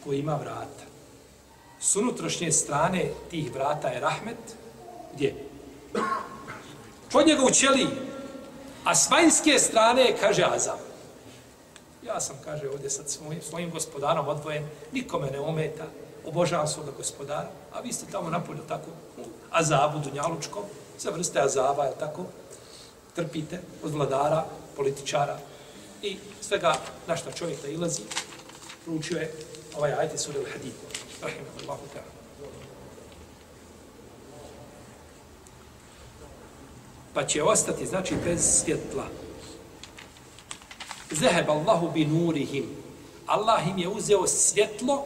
koji ima vrata. S unutrašnje strane tih vrata je rahmet, gdje? Kod njega u ćeliji, a s vanjske strane kaže Azam. Ja sam, kaže, ovdje sad svojim, svojim gospodarom odvojen, nikome ne ometa, obožavam svoga gospodara, a vi ste tamo napolju tako, u Azabu, Dunjalučkom, se vrste azaba, je tako? Trpite od vladara, političara i svega na što čovjek da ilazi, proučio je ovaj ajte sura al-Hadid. Rahimahullahu ta'ala. Pa će ostati, znači, bez svjetla. Zeheb Allahu bi nurihim. Allah im je uzeo svjetlo,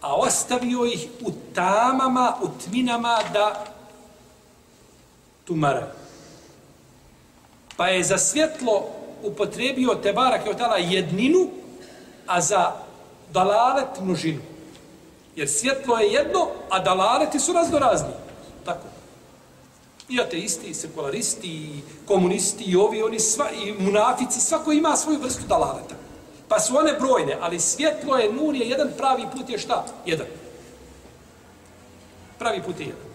a ostavio ih u tamama, u tminama da tumaraju. Pa je za svjetlo upotrebio Tebarak i tala jedninu, a za dalalet množinu. Jer svjetlo je jedno, a dalaleti su raznorazni. Tako. I ateisti, i sekularisti, i komunisti, i ovi, oni sva, i munafici, svako ima svoju vrstu dalaleta. Pa su one brojne, ali svjetlo je, nur je jedan, pravi put je šta? Jedan. Pravi put je jedan.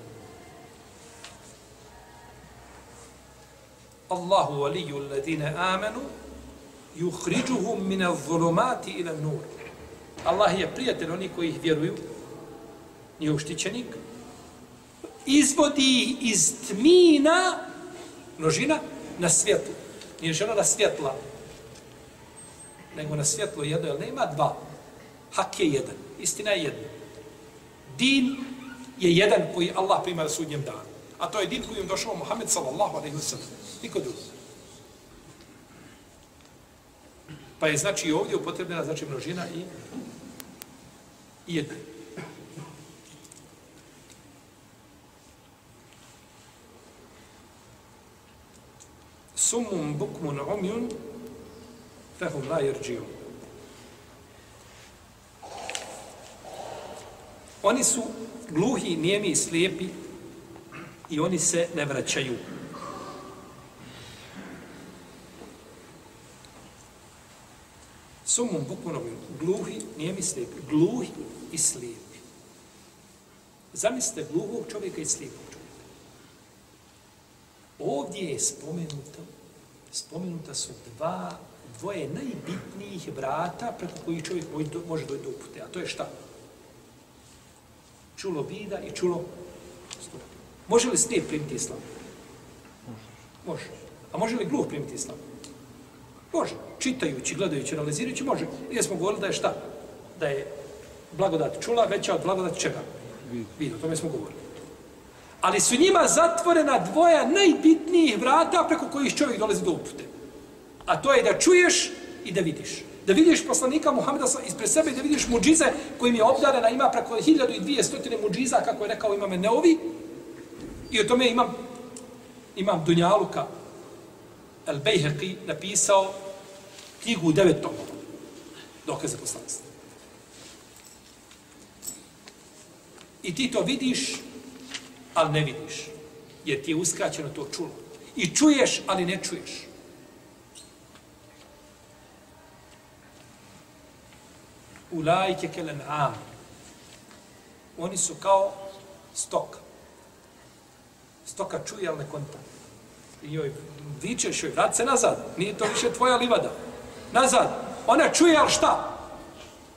Allahu waliju alladine amanu yukhrijuhum min adh-dhulumati ila an-nur. Allah je prijatelj onih koji ih vjeruju, nije uštićenik, izvodi ih iz tmina, množina, na svjetlo. Nije žena na svjetla, nego na svjetlo jedno, jer nema dva. Hak je jedan, istina je jedna. Din je jedan koji Allah prima na sudnjem danu. A to je din kojim došao Muhammed sallallahu alaihi wa sallam. Niko drugi. Pa je znači ovdje upotrebljena znači množina i, i jedna. Sumum bukmun umjun fehum la jerđiju. Oni su gluhi, nijemi i slijepi i oni se ne vraćaju. Sumum bukmunom gluhi, nijemi slijepi. Gluhi i slijepi. Zamislite gluhog čovjeka i slijepog čovjeka. Ovdje je spomenuto, spomenuta su dva, dvoje najbitnijih vrata preko kojih čovjek može dojti do upute. A to je šta? Čulo vida i čulo stupa. Može li slijep primiti islam? Može. A može li gluh primiti islam? Može. Čitajući, gledajući, analizirajući, može. Jer smo govorili da je šta? Da je blagodat čula veća od blagodat čega? Vidio, o tome smo govorili. Ali su njima zatvorena dvoja najbitnijih vrata preko kojih čovjek dolazi do upute. A to je da čuješ i da vidiš. Da vidiš poslanika Muhameda ispred sebe i da vidiš muđize kojim je obdarena, ima preko 1200 muđiza, kako je rekao imame Neovi, I o tome imam, imam Dunjaluka, El Bejheqi, napisao knjigu u devet tomova. Dokaze poslanstva. I ti to vidiš, ali ne vidiš. Jer ti je uskraćeno to čulo. I čuješ, ali ne čuješ. Ulajke kelen am. Oni su kao stoka stoka čuje, ali ne konta. I joj vičeš joj, vrat se nazad, nije to više tvoja livada. Nazad, ona čuje, ali šta?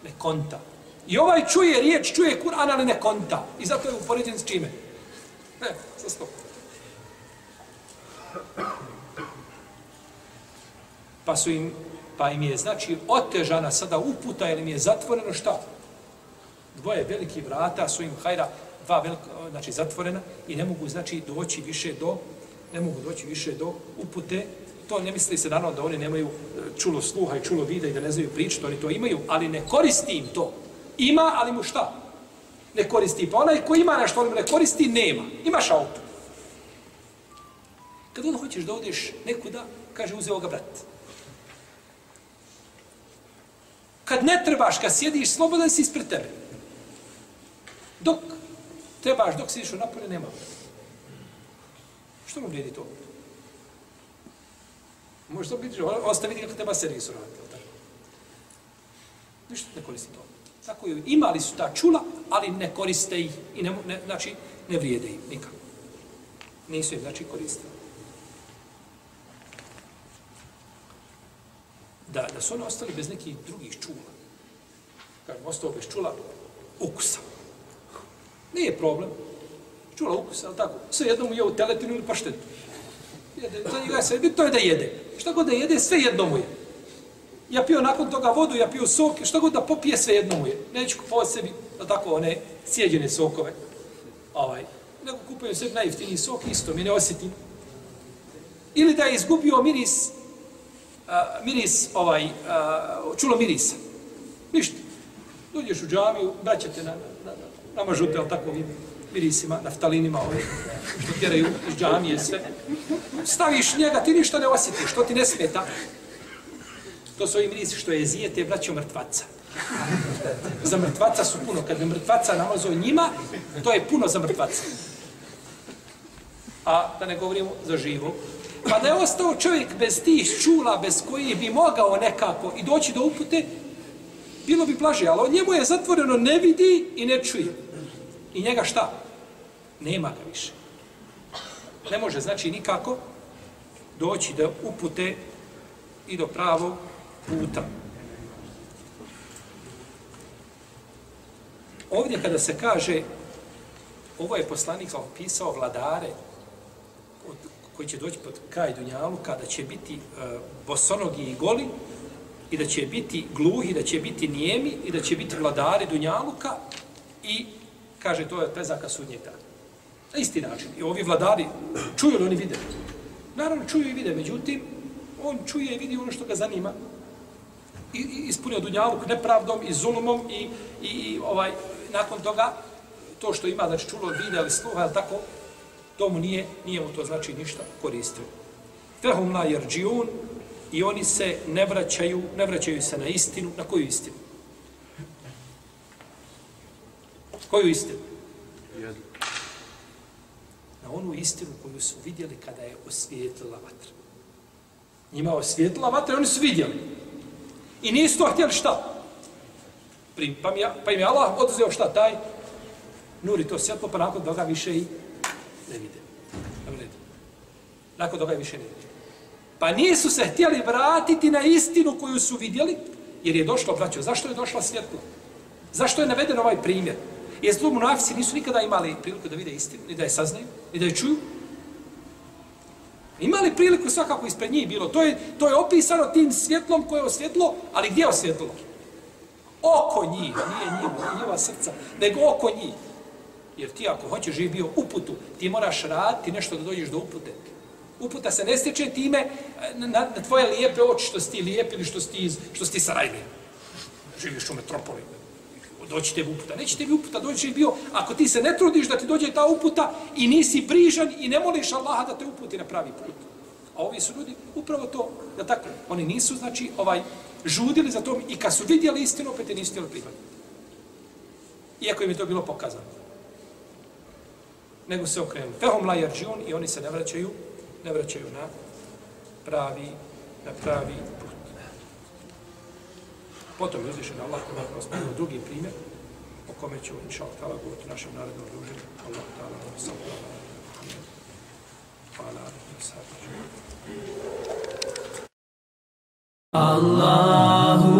Ne konta. I ovaj čuje riječ, čuje Kur'an, ali ne konta. I zato je upoređen s čime? Ne, sa stokom. Pa su im, pa im je, znači, otežana sada uputa, jer im je zatvoreno šta? Dvoje veliki vrata su im, hajra, dva velika, znači zatvorena i ne mogu znači doći više do ne mogu doći više do upute. To ne misli se naravno da oni nemaju e, čulo sluha i čulo vida i da ne znaju pričati, oni to imaju, ali ne koristi im to. Ima, ali mu šta? Ne koristi. Pa onaj ko ima nešto, on ne koristi, nema. Imaš auto. Kad on hoćeš da odeš nekuda, kaže uzeo ga brat. Kad ne trebaš, kad sjediš, slobodan si ispred tebe. Dok trebaš dok si u napolje, nema. Što mu vrijedi to? Može to biti, ostaviti kako treba servis uraditi. Tako? Ništa ne koristi to. Tako je, imali su ta čula, ali ne koriste ih. I ne, ne, znači, ne vrijede im nikako. Nisu ih, znači, koristili. Da, da su oni ostali bez nekih drugih čula. Kažem, ostao bez čula, ukusa. Nije problem čula ukus, ali tako, sve jednom je u teletinu ili paštetu. Jede, za njega je sve bitno je da jede. Šta god da jede, sve jedno mu je. Ja pio nakon toga vodu, ja pio sok, šta god da popije, sve jedno mu je. Neću kupovati sebi, da tako, one sjeđene sokove. Ovaj. Nego kupujem sebi najjeftiniji sok, isto mi ne osjetim. Ili da je izgubio miris, a, miris, ovaj, a, čulo mirisa. Ništa. Dođeš u džamiju, braćate na, na, na, namažute, ali tako mirisima, naftalinima, ove, što tjeraju iz džamije, sve. Staviš njega, ti ništa ne osjetiš, što ti ne smeta. To su ovi mirisi što je zijete, braćo mrtvaca. Za mrtvaca su puno. Kad bi mrtvaca namazao njima, to je puno za mrtvaca. A da ne govorimo za živo. Pa da je ostao čovjek bez tih čula, bez kojih bi mogao nekako i doći do upute, bilo bi blaže, ali njemu je zatvoreno, ne vidi i ne čuje. I njega šta? Nema ga više. Ne može, znači, nikako doći do upute i do pravog puta. Ovdje kada se kaže, ovo je poslanik opisao vladare od, koji će doći pod kraj Dunjalu, kada će biti e, bosonogi i goli, i da će biti gluhi, da će biti nijemi i da će biti vladari Dunjaluka i kaže to je prezaka sudnjeg dana. Na isti način. I ovi vladari čuju li oni vide? Naravno čuju i vide, međutim on čuje i vidi ono što ga zanima i, i ispunio Dunjaluk nepravdom i zulumom i, i, i ovaj nakon toga to što ima, znači čulo, vide ili sluha, ali tako, to mu nije, nije mu to znači ništa koristilo. Fehum la jerđiun, i oni se ne vraćaju, ne vraćaju se na istinu. Na koju istinu? Koju istinu? Onu istinu koju su vidjeli kada je osvijetlila vatra. Njima osvijetlila vatra i oni su vidjeli. I nisu to htjeli šta? Pa mi, pa im je Allah oduzeo šta taj? Nuri to svjetlo, pa nakon toga više i ne vide. Nakon toga više ne vide. Pa nisu se htjeli vratiti na istinu koju su vidjeli, jer je došlo, braćo, zašto je došla svjetlo? Zašto je naveden ovaj primjer? Jer zlu munafici nisu nikada imali priliku da vide istinu, ni da je saznaju, ni da je čuju. Imali priliku svakako ispred njih bilo. To je, to je opisano tim svjetlom koje je osvjetlo, ali gdje je osvjetlo? Oko njih, nije njima, nije njima srca, nego oko njih. Jer ti ako hoćeš živi bio uputu, ti moraš raditi nešto da dođeš do upute. Uputa se ne stječe time eh, na, na tvoje lijepe oči što si ti lijep ili što si što si ti sarajli. Živiš u metropoli. Doći tebi uputa. Neće tebi uputa doći bio ako ti se ne trudiš da ti dođe ta uputa i nisi brižan i ne moliš Allaha da te uputi na pravi put. A ovi su ljudi upravo to, da tako, oni nisu, znači, ovaj, žudili za tom i kad su vidjeli istinu, opet je nisu htjeli prihvatiti. Iako im je to bilo pokazano. Nego se okrenuli. Fehom la i oni se ne vraćaju ne vraćaju na pravi, na pravi. Potom je uzvišen Allah, kada nas spomenuo drugi primjer, o kome ću, inša Allah, tala, govoriti našem narodnom druženju. Allah, tala, sallallahu alaihi wa sallam. Hvala, Allah.